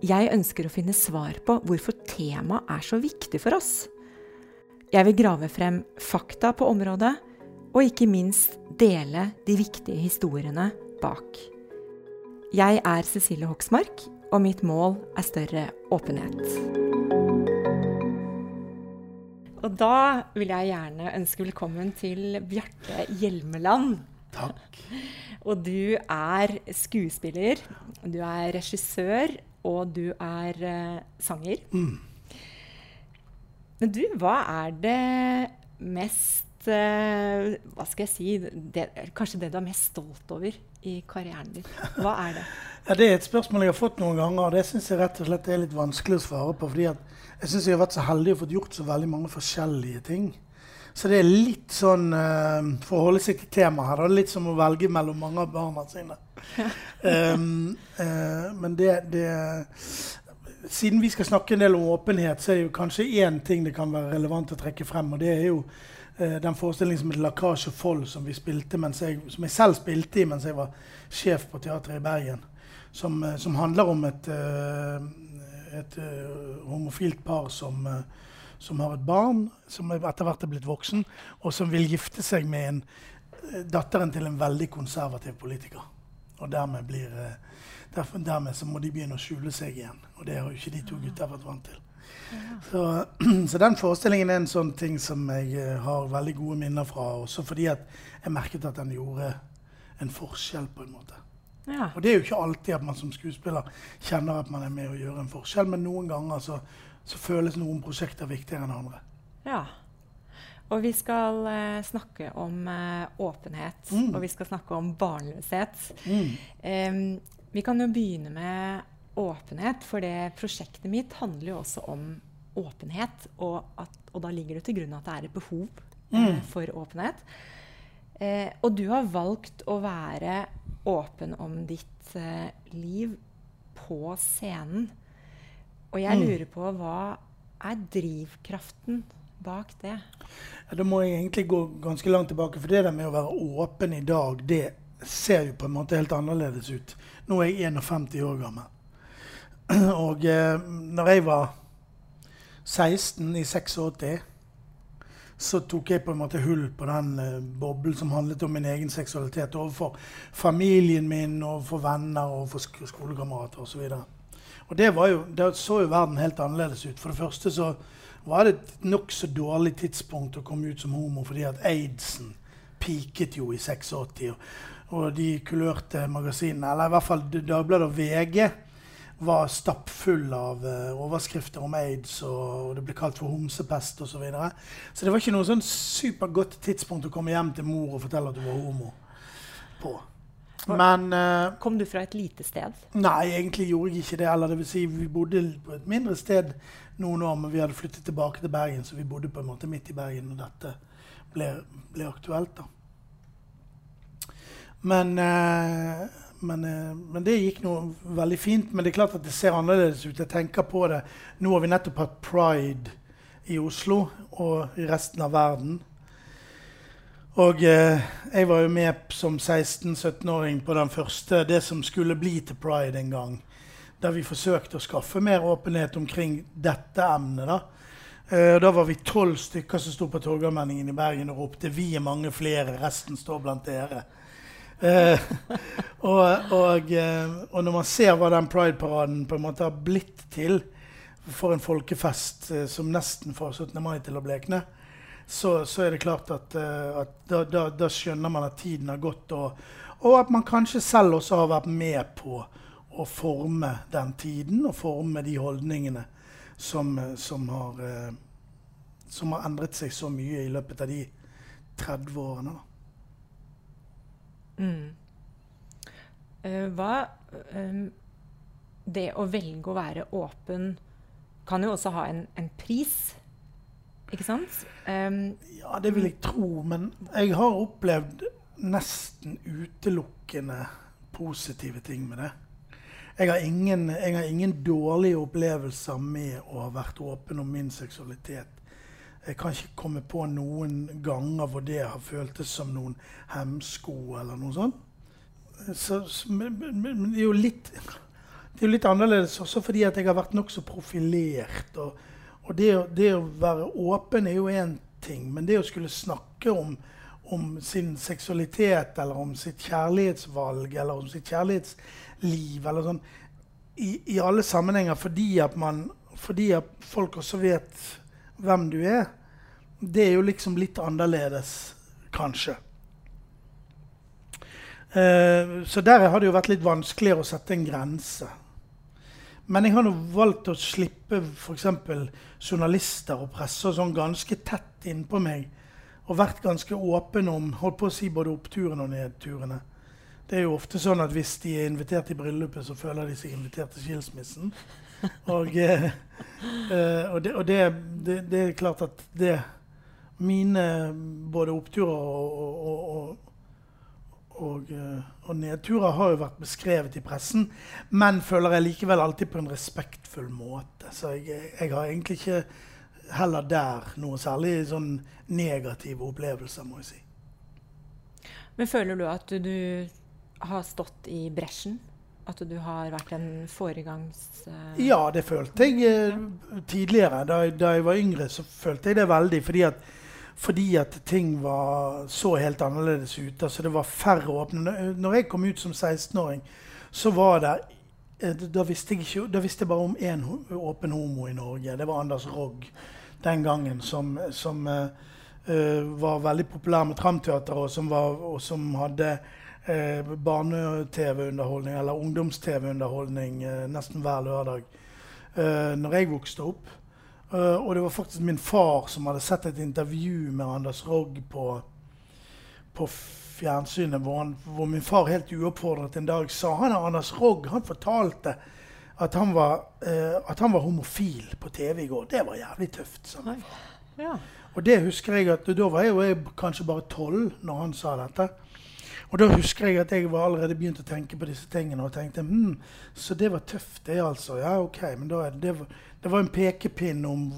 Jeg ønsker å finne svar på hvorfor temaet er så viktig for oss. Jeg vil grave frem fakta på området, og ikke minst dele de viktige historiene bak. Jeg er Cecilie Hoksmark, og mitt mål er større åpenhet. Og da vil jeg gjerne ønske velkommen til Bjarte Hjelmeland. Takk. Og du er skuespiller, du er regissør, og du er uh, sanger. Mm. Men du, hva er det mest uh, Hva skal jeg si det, Kanskje det du er mest stolt over i karrieren din? Hva er det? ja, det er et spørsmål jeg har fått noen ganger, og det syns jeg rett og slett er litt vanskelig å svare på. fordi jeg syns jeg har vært så heldig og fått gjort så veldig mange forskjellige ting. Så det er litt sånn uh, For å holde seg til temaet her, er litt som å velge mellom mange av barna sine. um, uh, men det, det, Siden vi skal snakke en del om åpenhet, så er det jo kanskje én ting det kan være relevant å trekke frem. Og det er jo uh, den forestillingen som heter 'Lakasje Fold', som, jeg, som jeg selv spilte i mens jeg var sjef på teatret i Bergen. Som, som handler om et, et homofilt par som som har et barn som etter hvert er blitt voksen, og som vil gifte seg med en, eh, datteren til en veldig konservativ politiker. Og dermed, blir, eh, derfor, dermed så må de begynne å skjule seg igjen. Og det har jo ikke de to gutta vært vant til. Så, så, den forestillingen er en sånn ting som jeg eh, har veldig gode minner fra. Også fordi jeg merket at den gjorde en forskjell, på en måte. Ja. Og det er jo ikke alltid at man som skuespiller kjenner at man er med å gjøre en forskjell, men noen ganger så så føles noen prosjekter viktigere enn andre. Ja. Og vi skal eh, snakke om eh, åpenhet, mm. og vi skal snakke om barnløshet. Mm. Um, vi kan jo begynne med åpenhet, for det prosjektet mitt handler jo også om åpenhet. Og, at, og da ligger det til grunn at det er et behov mm. eh, for åpenhet. og du har valgt å være åpen om ditt liv på scenen. Og jeg mm. lurer på hva er drivkraften bak det? Ja, da må jeg egentlig gå ganske langt tilbake. For det der med å være åpen i dag, det ser jo på en måte helt annerledes ut. Nå er jeg 51 år gammel. Og eh, når jeg var 16 i 86 så tok jeg på en måte hull på den eh, boblen som handlet om min egen seksualitet overfor familien min, overfor venner, overfor sk skolekamerater osv. Og det, jo, det så jo verden helt annerledes ut. For det første så var det et nokså dårlig tidspunkt å komme ut som homo fordi at aidsen piket jo i 86. Og, og de kulørte magasinene, eller i hvert fall Dagbladet og VG, var stappfull av uh, overskrifter om aids, og, og, det ble kalt for homsepest osv. Så, videre. så det var ikke noe sånn supergodt tidspunkt å komme hjem til mor og fortelle at du var homo på. Men uh, Kom du fra et lite sted? Nei, egentlig gjorde jeg ikke det. Eller det vil si, vi bodde på et mindre sted noen år, men vi hadde flyttet tilbake til Bergen, så vi bodde på en måte midt i Bergen når dette ble, ble aktuelt. da. Men, uh, men, uh, men, det gikk nå veldig fint. Men det er klart at det ser annerledes ut. Jeg tenker på det. Nå har vi nettopp hatt pride i Oslo og i resten av verden. Og eh, jeg var jo med som 16-17-åring på den første, det som skulle bli til pride en gang. Der vi forsøkte å skaffe mer åpenhet omkring dette emnet. Da eh, Da var vi tolv stykker som sto på Torgallmenningen i Bergen og ropte 'Vi er mange flere, resten står blant dere'. Eh, og, og, eh, og, når man ser hva den Pride-paraden på en måte har blitt til for en folkefest eh, som nesten får 17. mai til å blekne, så, så er det klart at, uh, at da, da, da, skjønner man at tiden har gått, og, og, at man kanskje selv også har vært med på å forme den tiden og forme de holdningene som, som, har, uh, som har endret seg så mye i løpet av de 30 årene. Mm. Hva Det å velge å være åpen kan jo også ha en, en pris. Ikke sant? Um, ja, det vil jeg tro. Men jeg har opplevd nesten utelukkende positive ting med det. Jeg har, ingen, jeg har ingen dårlige opplevelser med å ha vært åpen om min seksualitet. Jeg kan ikke komme på noen ganger hvor det har føltes som noen hemsko eller noe sånt. Så, men, men, det er jo litt det er litt annerledes også fordi at jeg har vært nokså profilert. Og, og det, det, å være åpen er jo én ting, men det å skulle snakke om, om, sin seksualitet eller om sitt kjærlighetsvalg eller om sitt kjærlighetsliv eller sånn, i, i alle sammenhenger fordi at, man, fordi at folk også vet hvem du er, det er jo liksom litt annerledes, kanskje. Uh, så der har det jo vært litt vanskeligere å sette en grense. Men jeg har nå valgt å slippe f.eks. journalister og presse og sånn ganske tett innpå meg. Og vært ganske åpen om holdt på å si både oppturene og nedturene. Det er jo ofte sånn at hvis de er invitert i bryllupet, så føler de seg invitert til skilsmissen. Og, eh, eh, og, det, og det, det, det, er klart at det Mine både oppturer og, og og, eh, og, nedturer har jo vært beskrevet i pressen, men føler jeg likevel alltid på en respektfull måte. Så jeg, jeg har egentlig ikke heller der noe særlig sånn negative opplevelser, må jeg si. Men føler du at du, du har stått i bresjen? At du har vært en foregangs... Uh... Ja, det følte jeg uh, tidligere. Da, da, jeg var yngre, så følte jeg det veldig. fordi at fordi at ting var så helt annerledes ute. Altså det var færre åpne. Når jeg kom ut som 16-åring, så var det eh, da visste, ikke, da visste jeg bare om én åpen homo i Norge. Det var Anders Rogg den gangen, som, som uh, var veldig populær med Tramteater, og som, og som hadde uh, barne-TV-underholdning, eller ungdoms-TV-underholdning, uh, nesten hver lørdag uh, når jeg vokste opp. Uh, og det var faktisk min far som hadde sett et intervju med Anders Rogg på, på fjernsynet, hvor, han, hvor, min far helt uoppfordret en dag sa han Anders Rogg han fortalte at han, var, uh, at han var homofil på TV i går. Det var jævlig tøft. Ja. Og det husker jeg at Da var jeg, jeg kanskje bare tolv når han sa dette. Og da husker jeg at jeg var allerede begynt å tenke på disse tingene. og tenkte, hm, Så det var tøft, det, altså. Ja, ok, men da er det, det var en pekepinn om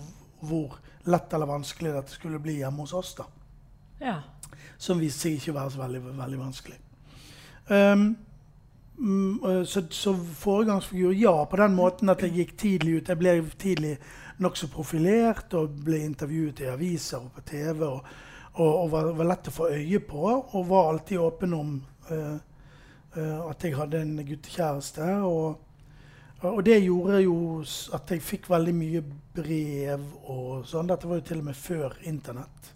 hvor lett eller vanskelig dette skulle bli hjemme hos oss. da. Ja. Som viste seg ikke å være så veldig, veldig vanskelig. Um, så, så foregangsfigur, ja, på den måten at jeg gikk tidlig ut. Jeg ble tidlig nokså profilert og ble intervjuet i aviser og på TV. Og, og, og var, var, lett å få øye på, og var alltid åpen om uh, uh, at jeg hadde en guttekjæreste. og og det gjorde jo at jeg fikk veldig mye brev og sånn. Dette var jo til og med før Internett.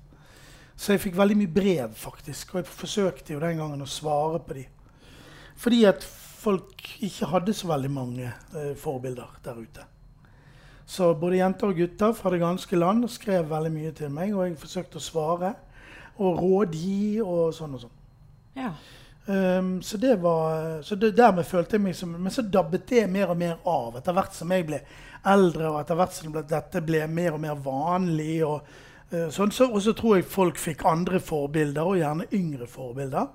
Så jeg fikk veldig mye brev, faktisk. Og jeg forsøkte jo den gangen å svare på de. Fordi at folk ikke hadde så veldig mange eh, forbilder der ute. Så både jenter og gutter fra det ganske land skrev veldig mye til meg, og jeg forsøkte å svare og rådgi og sånn og sånn. Ja. Um, så det var, så det, dermed følte jeg meg som Men så dabbet det mer og mer av etter hvert som jeg ble eldre, og etter hvert som dette ble mer og mer vanlig. Og, uh, sånn, så, og tror jeg folk fikk andre forbilder, og gjerne yngre forbilder.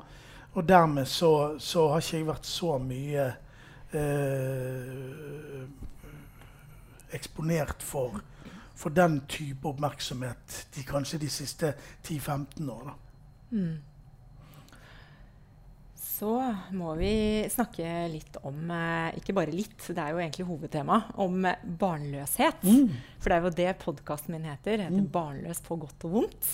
Og dermed så, så har ikke jeg vært så mye uh, eksponert for, for, den type oppmerksomhet de, kanskje de siste 10-15 år. Mm så må vi snakke litt om eh, Ikke bare litt, det er jo egentlig hovedtema. Om barnløshet. Mm. For det er jo det podkasten min heter. heter mm. 'Barnløs på godt og vondt'.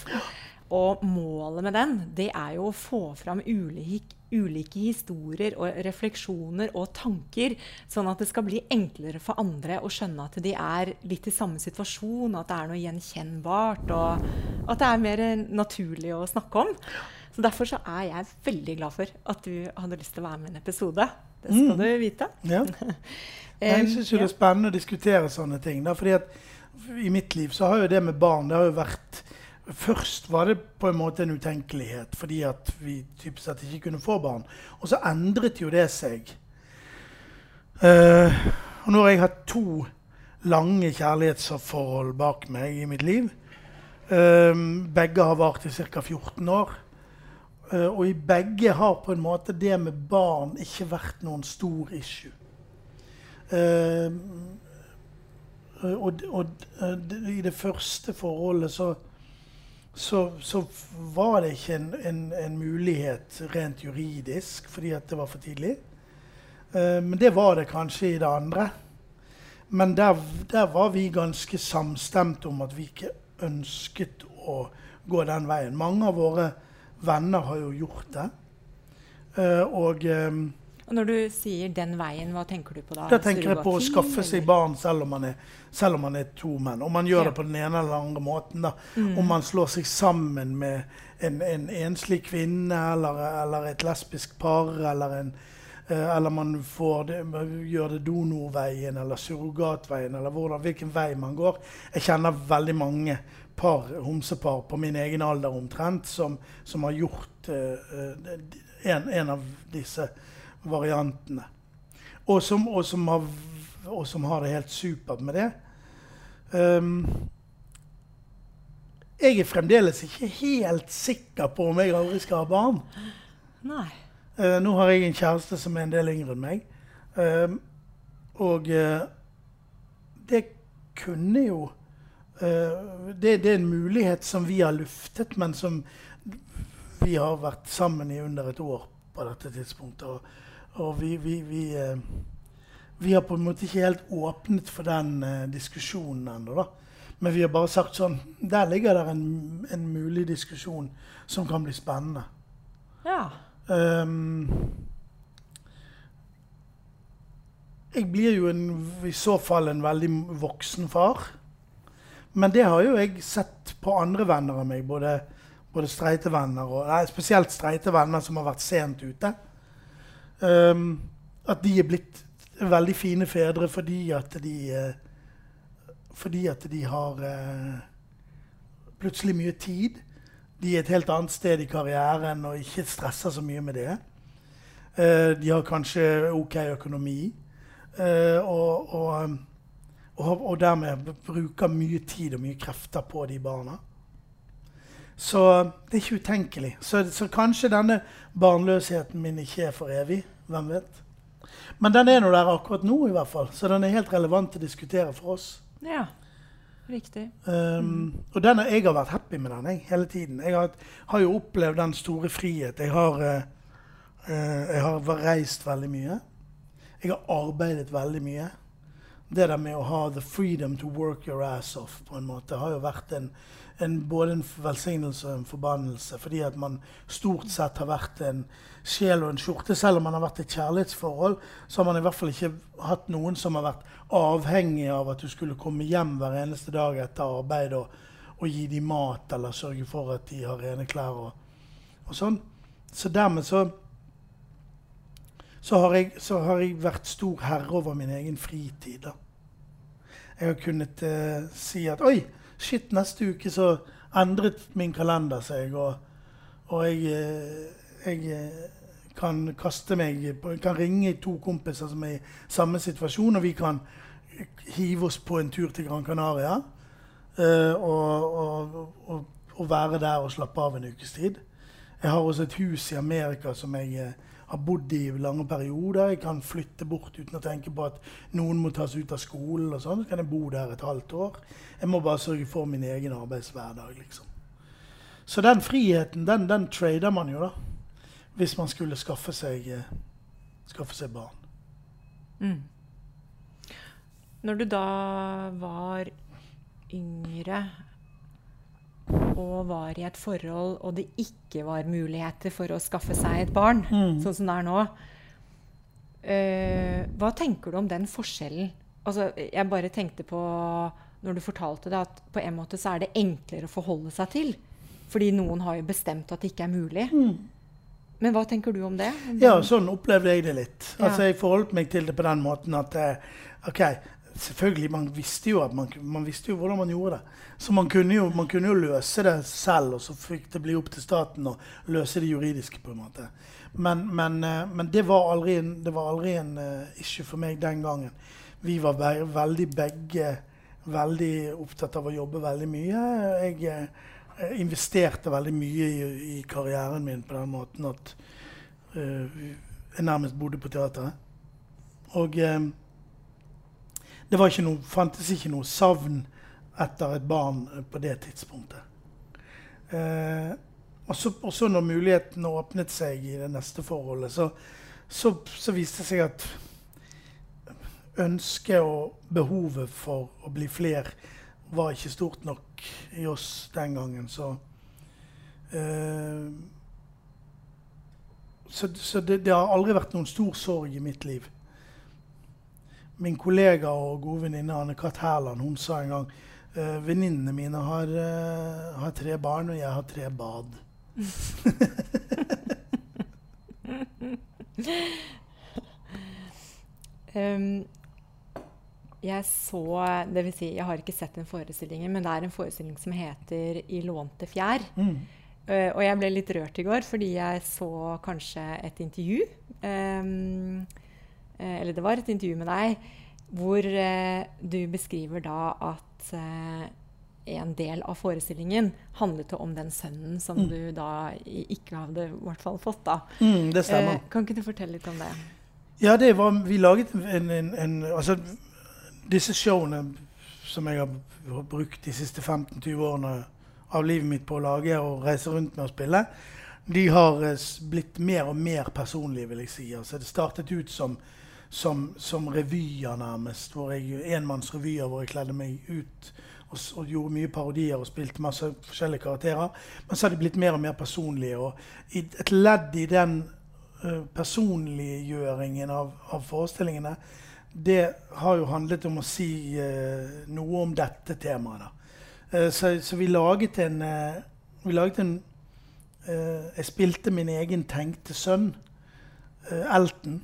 Og målet med den det er jo å få fram ulike, ulike historier og refleksjoner og tanker, sånn at det skal bli enklere for andre å skjønne at de er litt i samme situasjon, at det er noe gjenkjennbart, og at det er mer naturlig å snakke om. Så Derfor så er jeg veldig glad for at du hadde lyst til å være med i en episode. Det skal mm. du vite. Ja. Jeg syns det er spennende å diskutere sånne ting. Da, fordi at I mitt liv så har jo det med barn det har jo vært Først var det på en måte en utenkelighet fordi at vi typisk sett ikke kunne få barn. Og så endret jo det seg. Uh, og nå har jeg hatt to lange kjærlighetsforhold bak meg i mitt liv. Uh, begge har vart i ca. 14 år. Uh, og i begge har på en måte det med barn ikke vært noen stor issue. og, og i det første forholdet så så, så, var det ikke en, en, en, mulighet rent juridisk fordi at det var for tidlig. Men det var det kanskje i det andre. Men der, der, var vi ganske samstemte om at vi ikke ønsket å gå den veien. Mange av våre venner har jo gjort det. Uh, og um, og Når du sier 'den veien', hva tenker du på da? Da tenker jeg på å skaffe seg barn selv om man er, selv om man er to menn. Om man gjør ja. det på den ene eller andre måten. da. Mm. Om man slår seg sammen med en, en enslig kvinne eller, eller, et lesbisk par. Eller, en, uh, eller man det, gjør det donorveien eller surrogatveien, eller hvordan, hvilken vei man går. Jeg kjenner veldig mange par, homsepar på min egen alder omtrent som, som har gjort uh, en, en av disse variantene. Og som, og som, har, og som har, det helt supert med det. Um, jeg er fremdeles ikke helt sikker på om jeg aldri skal ha barn. Nei. Uh, nå har jeg en kjæreste som er en del yngre enn meg. Uh, og uh, det kunne jo det, det, er en mulighet som vi har luftet, men som vi har vært sammen i under et år på dette tidspunktet. Og, og vi, vi, vi, eh, vi, har på en måte ikke helt åpnet for den uh, diskusjonen ennå. Men vi har bare sagt sånn Der ligger det en, en mulig diskusjon som kan bli spennende. Ja. Um, jeg blir jo en, i så fall en veldig voksen far. Men det har jo jeg sett på andre venner av meg, både, både streite venner og nei, spesielt streite venner som har vært sent ute. Um, at de er blitt veldig fine fedre fordi at de uh, Fordi at de har uh, plutselig mye tid. De er et helt annet sted i karrieren og ikke stresser så mye med det. Uh, de har kanskje OK økonomi. Og, og, og, og, dermed bruker mye tid og mye krefter på de barna. Så det er ikke utenkelig. Så, så, kanskje denne barnløsheten min ikke er for evig. Hvem vet? Men den er nå der akkurat nå, i hvert fall. Så den er helt relevant å diskutere for oss. Ja, riktig. Um, mm. Og den jeg har vært happy med den jeg, hele tiden. Jeg har, har, jo opplevd den store frihet. Jeg har, uh, uh, jeg har reist veldig mye. Jeg har arbeidet veldig mye. Det der med å ha the freedom to work your ass off på en måte, har jo vært en, en, både en velsignelse og en forbannelse. Fordi at man stort sett har vært en sjel og en skjorte. Selv om man har vært i et kjærlighetsforhold, så har man i hvert fall ikke hatt noen som har vært avhengig av at du skulle komme hjem hver eneste dag etter arbeid og, og gi dem mat eller sørge for at de har rene klær og, og sånn. Så dermed så så har, jeg, så har, jeg, vært stor herre over min egen fritid. da. Jeg har kunnet eh, si at Oi, Shit, neste uke så endret min kalender seg, og, og jeg, eh, jeg, eh, kan kaste meg kan ringe to kompiser som er i samme situasjon, og vi kan hive oss på en tur til Gran Canaria. Uh, og, og, og, være der og slappe av en ukes tid. Jeg har også et hus i Amerika som jeg har bodd i lange perioder. Jeg kan flytte bort uten å tenke på at noen må tas ut av skolen. og sånn. Så kan jeg bo der et halvt år. Jeg må bare sørge for min egen arbeidshverdag. liksom. Så den friheten, den, den, trader man jo, da. Hvis man skulle skaffe seg, eh, skaffe seg barn. Mm. Når du da var yngre og var i et forhold, og det ikke var muligheter for å skaffe seg et barn, Mm. sånn som det er nå. uh, hva tenker du om den forskjellen? Altså, jeg bare tenkte på når du fortalte det, at på en måte så er det enklere å forholde seg til. Fordi noen har jo bestemt at det ikke er mulig. Men hva tenker du om det? Ja, sånn opplevde jeg det litt. Altså, Jeg forholdt meg til det på den måten at eh, OK, selvfølgelig, man visste jo, man, man visste jo hvordan man gjorde det. Så man kunne, jo, man kunne jo løse det selv, og så fikk det bli opp til staten å løse det juridiske. på en måte. Men, men, eh, men det var aldri en, var aldri en uh, issue for meg den gangen. Vi var be veldig begge veldig opptatt av å jobbe veldig mye. Jeg uh, investerte veldig mye i, i karrieren min på den måten at uh, jeg nærmest bodde på teateret. Og det ikke noe, fantes ikke noe savn etter et barn eh, på det tidspunktet. Eh, og så når muligheten åpnet seg i det neste forholdet, så, så, så viste det seg at ønsket og behovet for å bli fler var ikke stort nok i oss den gangen. Så, eh, så, så det, det har aldri vært noen stor sorg i mitt liv. Min kollega og gode venninne Anne-Kat. Hærland hun sa en gang uh, venninnene mine har, uh, har tre barn, og jeg har tre bad. Um, jeg så Det vil si, jeg har ikke sett den forestillingen, men det er en forestilling som heter 'I lånte fjær'. Mm. Uh, og jeg ble litt rørt i går fordi jeg så kanskje et intervju um, Eller det var et intervju med deg hvor eh, du beskriver da at eh, en del av forestillingen handlet om den sønnen som Mm. du da ikke hadde i hvert fall fått. da. Mm, det stemmer. Eh, kan ikke du fortelle litt om det? Ja, det var, vi laget en, en, en Altså, disse showene som jeg har brukt de siste 15-20 årene av livet mitt på å lage og reise rundt med å spille, de har eh, blitt mer og mer personlige, vil jeg si. Altså, det startet ut som, som, som revyer, nærmest. hvor jeg, Enmannsrevyer hvor jeg kledde meg ut og, og gjorde mye parodier og spilte masse forskjellige karakterer. Men så har de blitt mer og mer personlige. Og et ledd i den uh, personliggjøringen av, av forestillingene, det har jo handlet om å si uh, noe om dette temaet. Eh, så, så vi laget en, vi laget en Jeg spilte min egen tenkte sønn, Elton,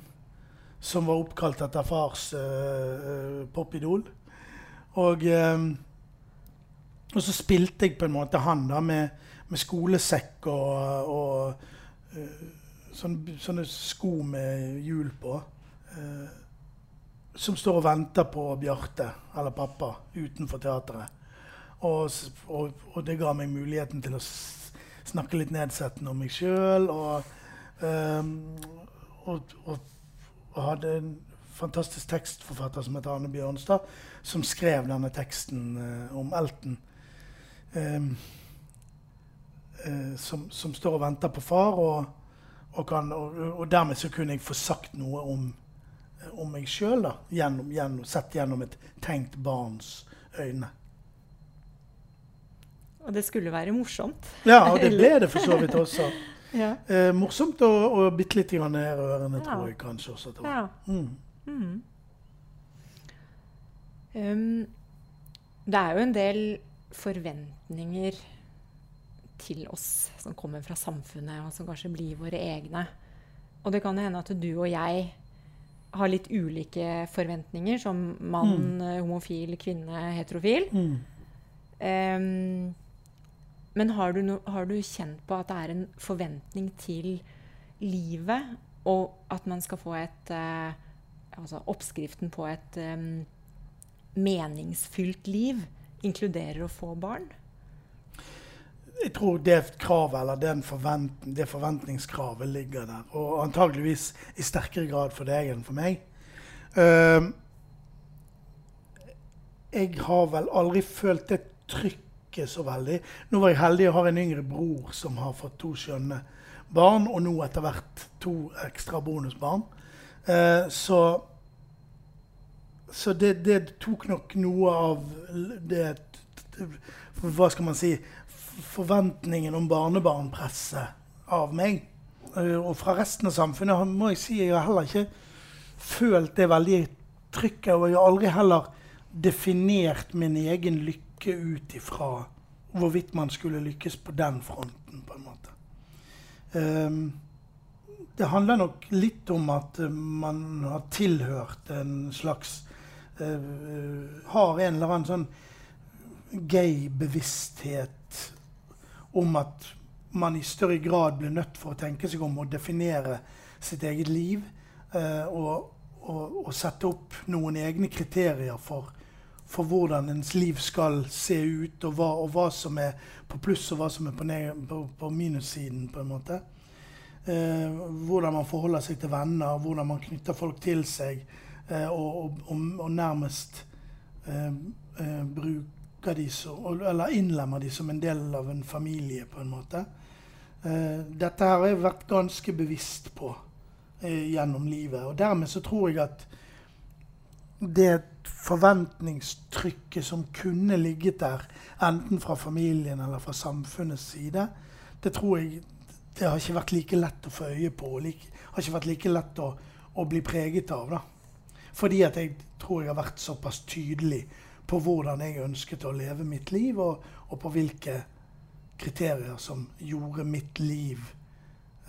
som var oppkalt etter fars eh, popidol. Og, um, og så spilte jeg på en måte han da med, med skolesekk og, og uh, sånne, sånne sko med hjul på. Uh, som står og venter på Bjarte, eller pappa, utenfor teatret. Og, og, og det ga meg muligheten til å snakke litt nedsettende om meg sjøl. Og, ehm, og, og, hadde en fantastisk tekstforfatter som het Arne Bjørnstad, som skrev denne teksten eh, om Elton. Ehm, eh, som, som står og venter på far, og, og, kan, og, og dermed så kunne jeg få sagt noe om, om meg sjøl, gjennom, gjennom, sett gjennom et tenkt barns øyne. Og det skulle være morsomt. Ja, og det ble det for så vidt også. Ja. Eh, morsomt og, og bitte litt grann rørende, Ja. tror jeg kanskje også. Tror. ja. Mm. Mm. Um, det er jo en del forventninger til oss som kommer fra samfunnet, og som kanskje blir våre egne. Og det kan hende at du og jeg har litt ulike forventninger, som mann, mm. homofil, kvinne, heterofil. Mm. Um, men har du, no, har du kjent på at det er en forventning til livet, og at man skal få et eh, Altså oppskriften på et eh, meningsfylt liv inkluderer å få barn? Jeg tror det kravet, eller forvent, det forventningskravet ligger der. Og antageligvis i sterkere grad for deg enn for meg. Uh, jeg har vel aldri følt det trykket så veldig. Nå var jeg heldig og har en yngre bror som har fått to skjønne barn, og nå etter hvert to ekstra bonusbarn. Eh, så så det, det tok nok noe av det Hva skal man si? forventningen om barnebarnpresset av meg. Uh, og fra resten av samfunnet må jeg si jeg har heller ikke følt det veldig trykket. Og jeg har aldri heller definert min egen lykke ut ifra hvorvidt man skulle lykkes på den fronten, på en måte. Um, det handler nok litt om at uh, man har tilhørt en slags uh, Har en eller annen sånn gay bevissthet om at man i større grad blir nødt for å tenke seg om å definere sitt eget liv. Uh, og, og, og, sette opp noen egne kriterier for, for, hvordan ens liv skal se ut, og hva, og hva, som er på pluss og hva som er på, på, på minussiden. på en måte. Eh, hvordan man forholder seg til venner, hvordan man knytter folk til seg. Eh, og, og, og, nærmest eh, eh bruker de så, eller innlemmer de som en del av en familie, på en måte. Eh, dette her har jeg vært ganske bevisst på eh, gjennom livet. Og dermed så tror jeg at det forventningstrykket som kunne ligget der, enten fra familien eller fra samfunnets side, det tror jeg det har ikke vært like lett å få øye på. og like, har ikke vært like lett å, å, bli preget av. da. Fordi at jeg tror jeg har vært såpass tydelig på hvordan jeg ønsket å leve mitt liv, og, og på hvilke kriterier som gjorde mitt liv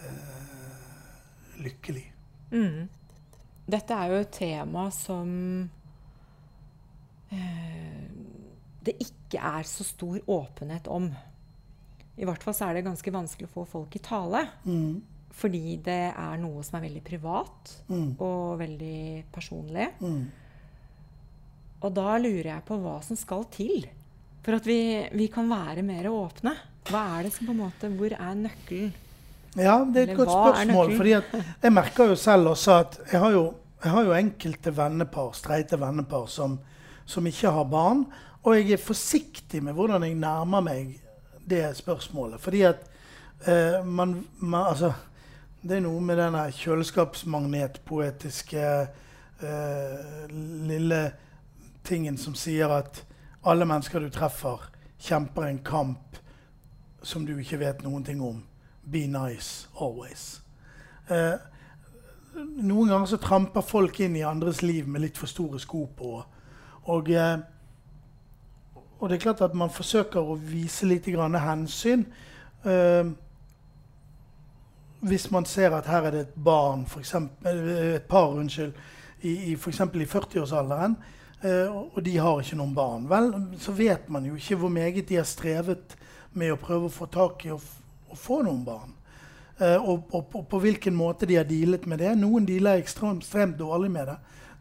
eh, lykkelig. Mm. Dette er jo et tema som eh, det ikke er så stor åpenhet om. I hvert fall så er det ganske vanskelig å få folk i tale. Mm. Fordi det er noe som er veldig privat mm. og veldig personlig. Mm. Og da lurer jeg på hva som skal til for at vi, vi, kan være mer åpne. Hva er det som på en måte, Hvor er nøkkelen? Ja, det er et godt spørsmål. fordi Jeg merker jo selv også at jeg har jo, jeg har jo enkelte vennepar, streite vennepar som, som ikke har barn. Og jeg er forsiktig med hvordan jeg nærmer meg det spørsmålet. Fordi at uh, man, man, Altså, det er noe med denne kjøleskapsmagnetpoetiske uh, lille tingen som sier at alle mennesker du treffer, kjemper en kamp som du ikke vet noen ting om. Be nice always. Eh, noen ganger så tramper folk inn i andres liv med litt for store sko på. Og eh, og det er klart at man forsøker å vise litt hensyn. Eh, hvis man ser at her er det et barn, for eksempel, et par unnskyld, i, i f.eks. i 40-årsalderen, uh, og de har ikke noen barn, vel, så vet man jo ikke hvor meget de har strevet med å prøve å få tak i å, å få noen barn. Uh, og, og, og, på hvilken måte de har dealet med det. Noen dealer ekstremt, ekstremt dårlig med det.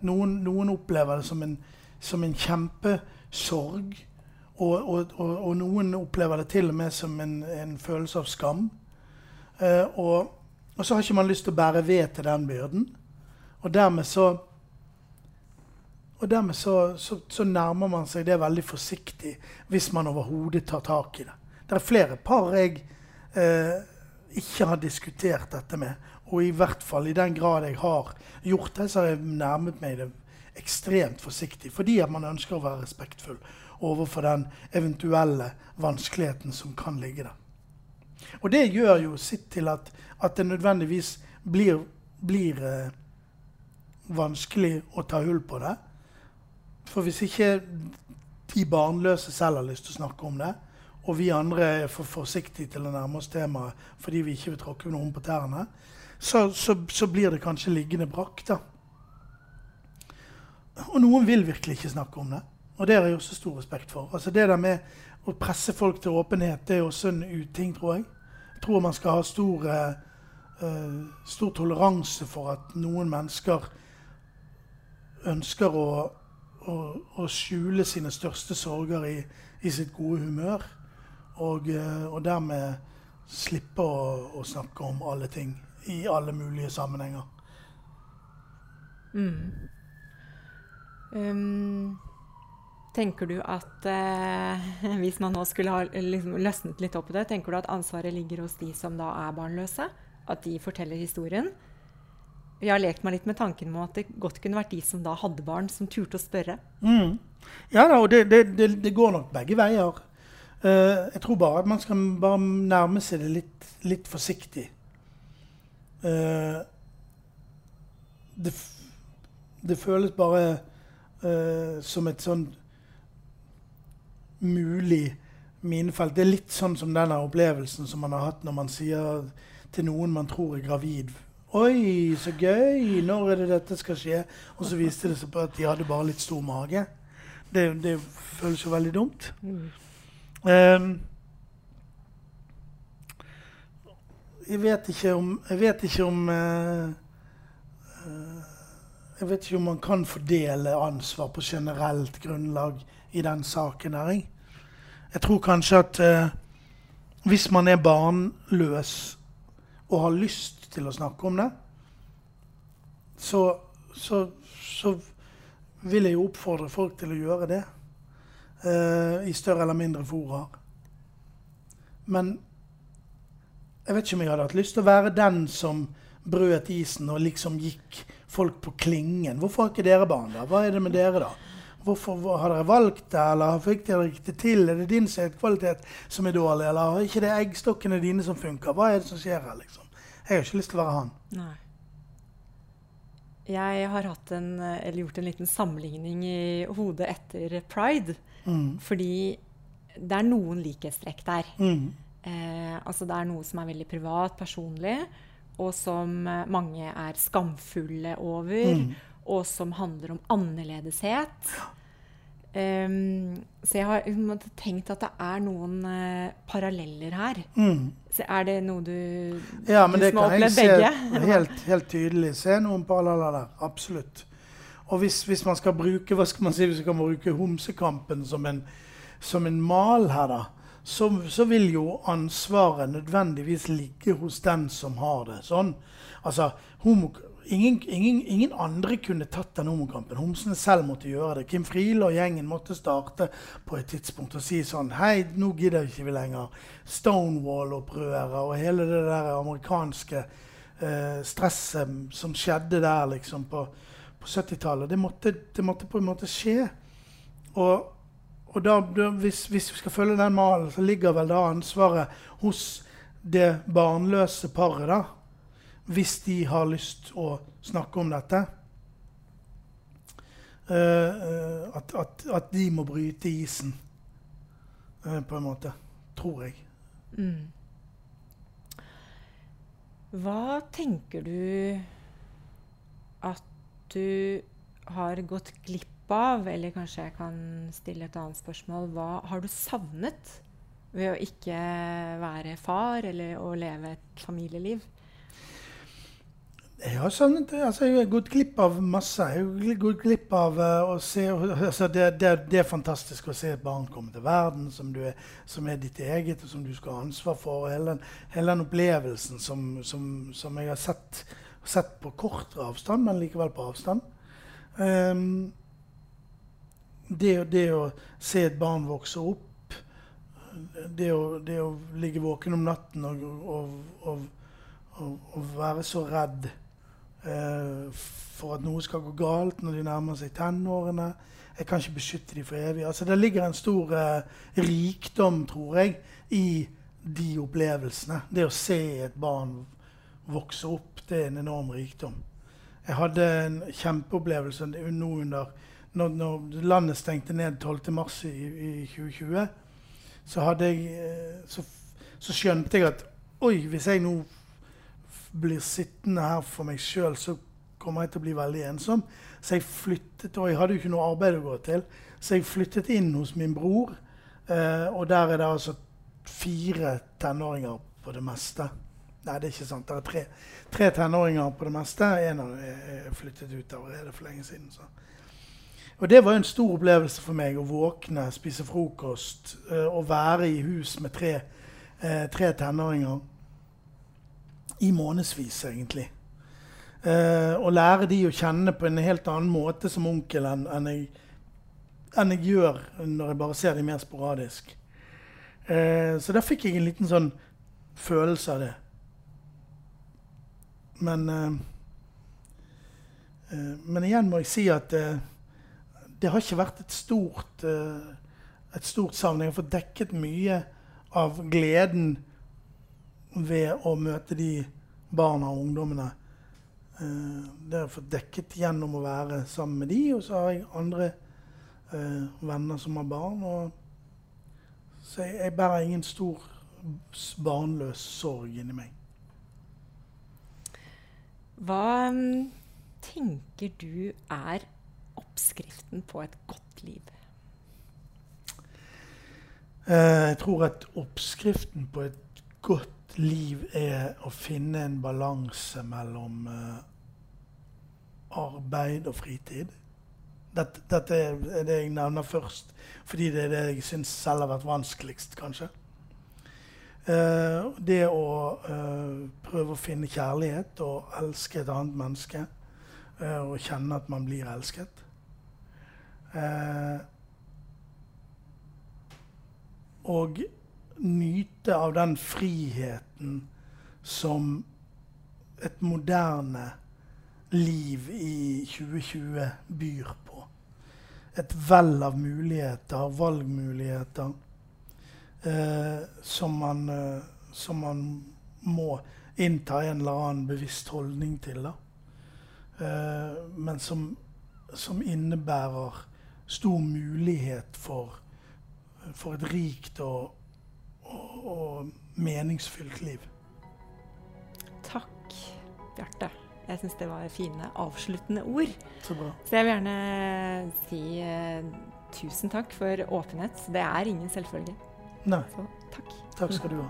Noen, noen opplever det som en, som en kjempesorg. Og, og, noen opplever det til og med som en, en følelse av skam. Eh, og, så har ikke man lyst til å bære ved til den byrden. Og dermed så og dermed så, så, så, nærmer man seg det veldig forsiktig hvis man overhodet tar tak i det. Det er flere par jeg eh, ikke har diskutert dette med. Og i hvert fall i den grad jeg har gjort det, så har jeg nærmet meg det ekstremt forsiktig. Fordi at man ønsker å være respektfull overfor den eventuelle vanskeligheten som kan ligge der. Og det gjør jo sitt til at, at det nødvendigvis blir, blir eh, vanskelig å ta hull på det. For hvis ikke de barnløse selv har lyst til å snakke om det, og vi andre er for forsiktige til å nærme oss temaet fordi vi ikke vil tråkke noen på tærne, så, så, så, blir det kanskje liggende brakk. da. Og noen vil virkelig ikke snakke om det. Og det har jeg også stor respekt for. Altså Det der med å presse folk til åpenhet det er også en uting, tror jeg. Jeg tror man skal ha stor, uh, stor toleranse for at noen mennesker ønsker å, å, å skjule sine største sorger i, i sitt gode humør. Og, uh, og dermed slippe å, å, snakke om alle ting i alle mulige sammenhenger. Mm. Um Tenker du at eh, hvis man nå skulle ha liksom, løsnet litt opp i det, tenker du at ansvaret ligger hos de som da er barnløse? At de forteller historien? Jeg har lekt meg litt med tanken om at det godt kunne vært de som da hadde barn, som turte å spørre. Mm. Ja da, og det, det, det, det, går nok begge veier. Eh, jeg tror bare at man skal bare nærme seg det litt, litt forsiktig. Uh, det, det, føles bare uh, som et sånn mulig minefelt. Det er litt sånn som denne opplevelsen som man har hatt når man sier til noen man tror er gravid Oi, så gøy! Når er det dette skal skje? Og så viste det seg på at de hadde bare litt stor mage. Det, det føles jo veldig dumt. Mm. Um, jeg vet ikke om Jeg vet ikke om uh, Jeg vet ikke om man kan fordele ansvar på generelt grunnlag i den saken her. Jeg tror kanskje at uh, hvis man er barnløs og har lyst til å snakke om det, så, så, så vil jeg jo oppfordre folk til å gjøre det. Uh, I større eller mindre fora. Men jeg vet ikke om jeg hadde hatt lyst til å være den som brøt isen og liksom gikk folk på klingen. Hvorfor har ikke dere barn, da? Hva er det med dere, da? Hvorfor Har dere valgt det, eller fikk dere ikke til? Er det din sædkvalitet som er dårlig, eller er ikke det eggstokkene dine som funker? Hva er det som skjer her, liksom? Jeg har ikke lyst til å være han. Nei. Jeg har en, gjort en liten sammenligning i hodet etter pride. Mm. Fordi det er noen likhetstrekk der. Mm. Eh, altså det er noe som er veldig privat, personlig, og som mange er skamfulle over. Mm. Og som handler om annerledeshet. Um, så jeg har tenkt at det er noen uh, paralleller her. Mm. Så er det noe du, ja, men du det som har opplevd begge? Helt, helt tydelig se noen paralleller der. Absolutt. Og hvis, hvis, man skal bruke hva skal man si, hvis man kan bruke homsekampen som en, som en mal her, da, så, så, vil jo ansvaret nødvendigvis ligge hos den som har det. Sånn. Altså, homo, ingen, ingen, ingen, andre kunne tatt den homokampen. Homsene selv måtte gjøre det. Kim Friele og gjengen måtte starte på et tidspunkt og si sånn Hei, nå gidder ikke vi lenger. Stonewall-opprøret og hele det der amerikanske eh, stresset som skjedde der liksom på, på 70-tallet. Det, det, måtte på en måte skje. Og, og da, hvis, hvis, vi skal følge den malen, så ligger vel da ansvaret hos det barnløse paret. da, hvis de har lyst å snakke om dette. Uh, at, at, at, de må bryte isen, uh, på en måte. Tror jeg. Mm. Hva tenker du at du har gått glipp av, eller kanskje jeg kan stille et annet spørsmål. Hva har du savnet ved å ikke være far eller å leve et familieliv? Jeg har savnet altså Jeg har gått glipp av masse. Jeg har gått glipp av uh, å se altså det, det, det, er fantastisk å se et barn komme til verden som, er, som er ditt eget, og som du skal ha ansvar for. Hele, hele den opplevelsen som, som, som jeg har sett, sett, på kortere avstand, men likevel på avstand. Um, det, det, å se et barn vokse opp, det å, det å ligge våken om natten og, og, og, og være så redd uh, for at noe skal gå galt når de nærmer seg tenårene. Jeg kan ikke beskytte dem for evig. Altså, det ligger en stor uh, rikdom, tror jeg, i de opplevelsene. Det å se et barn vokse opp, er en enorm rikdom. Jeg hadde en kjempeopplevelse nå under når, når landet stengte ned 12.3 i, i 2020. Så, jeg, eh, så, så skjønte jeg at oi, hvis jeg nå blir sittende her for meg sjøl, så kommer jeg til å bli veldig ensom. Så jeg flyttet, og jeg hadde jo ikke noe arbeid å gå til, så jeg flyttet inn hos min bror. Eh, og der er det altså fire tenåringer på det meste. Nei, det er ikke sant. Det er tre, tre tenåringer på det meste. En av dem er flyttet ut allerede for lenge siden. Så. Og det var en stor opplevelse for meg å våkne, spise frokost uh, og være i hus med tre, uh, tre tenåringer i månedsvis, egentlig. Å og lære de å kjenne på en helt annen måte som onkel enn, enn, jeg, enn jeg, gjør når jeg bare ser dem mer sporadisk. Eh, så da fikk jeg en liten sånn følelse av det. Men uh, uh, Men igjen må jeg si at uh, det har ikke vært et stort et stort savn. Jeg har fått dekket mye av gleden ved å møte de barna og ungdommene. Det har jeg fått dekket gjennom å være sammen med de, og så har jeg andre venner som har barn. Så jeg, jeg bærer ingen stor barnløs sorg inni meg. Hva mm, tenker du er oppskriften på et godt liv? Eh, jeg tror at oppskriften på et godt liv er å finne en balanse mellom eh, arbeid og fritid. Dette, dette, er det jeg nevner først, fordi det er det jeg syns selv har vært vanskeligst, kanskje. Uh, det å uh, prøve å finne kjærlighet og elske et annet menneske. Uh, og kjenne at man blir elsket. og nyte av den friheten som et moderne liv i 2020 byr på. Et vell av muligheter, valgmuligheter som, man, eh, som, man, må innta en eller annen bevisst holdning til. Eh, men som, som, innebærer stor mulighet for, for et rikt og, og, og meningsfylt liv. Takk, Bjarte. Jeg syns det var fine avsluttende ord. Så bra. Så jeg vil gjerne si uh, tusen takk for åpenhet. Det er ingen selvfølge. Nej. Så, tack. Tack ska du ha.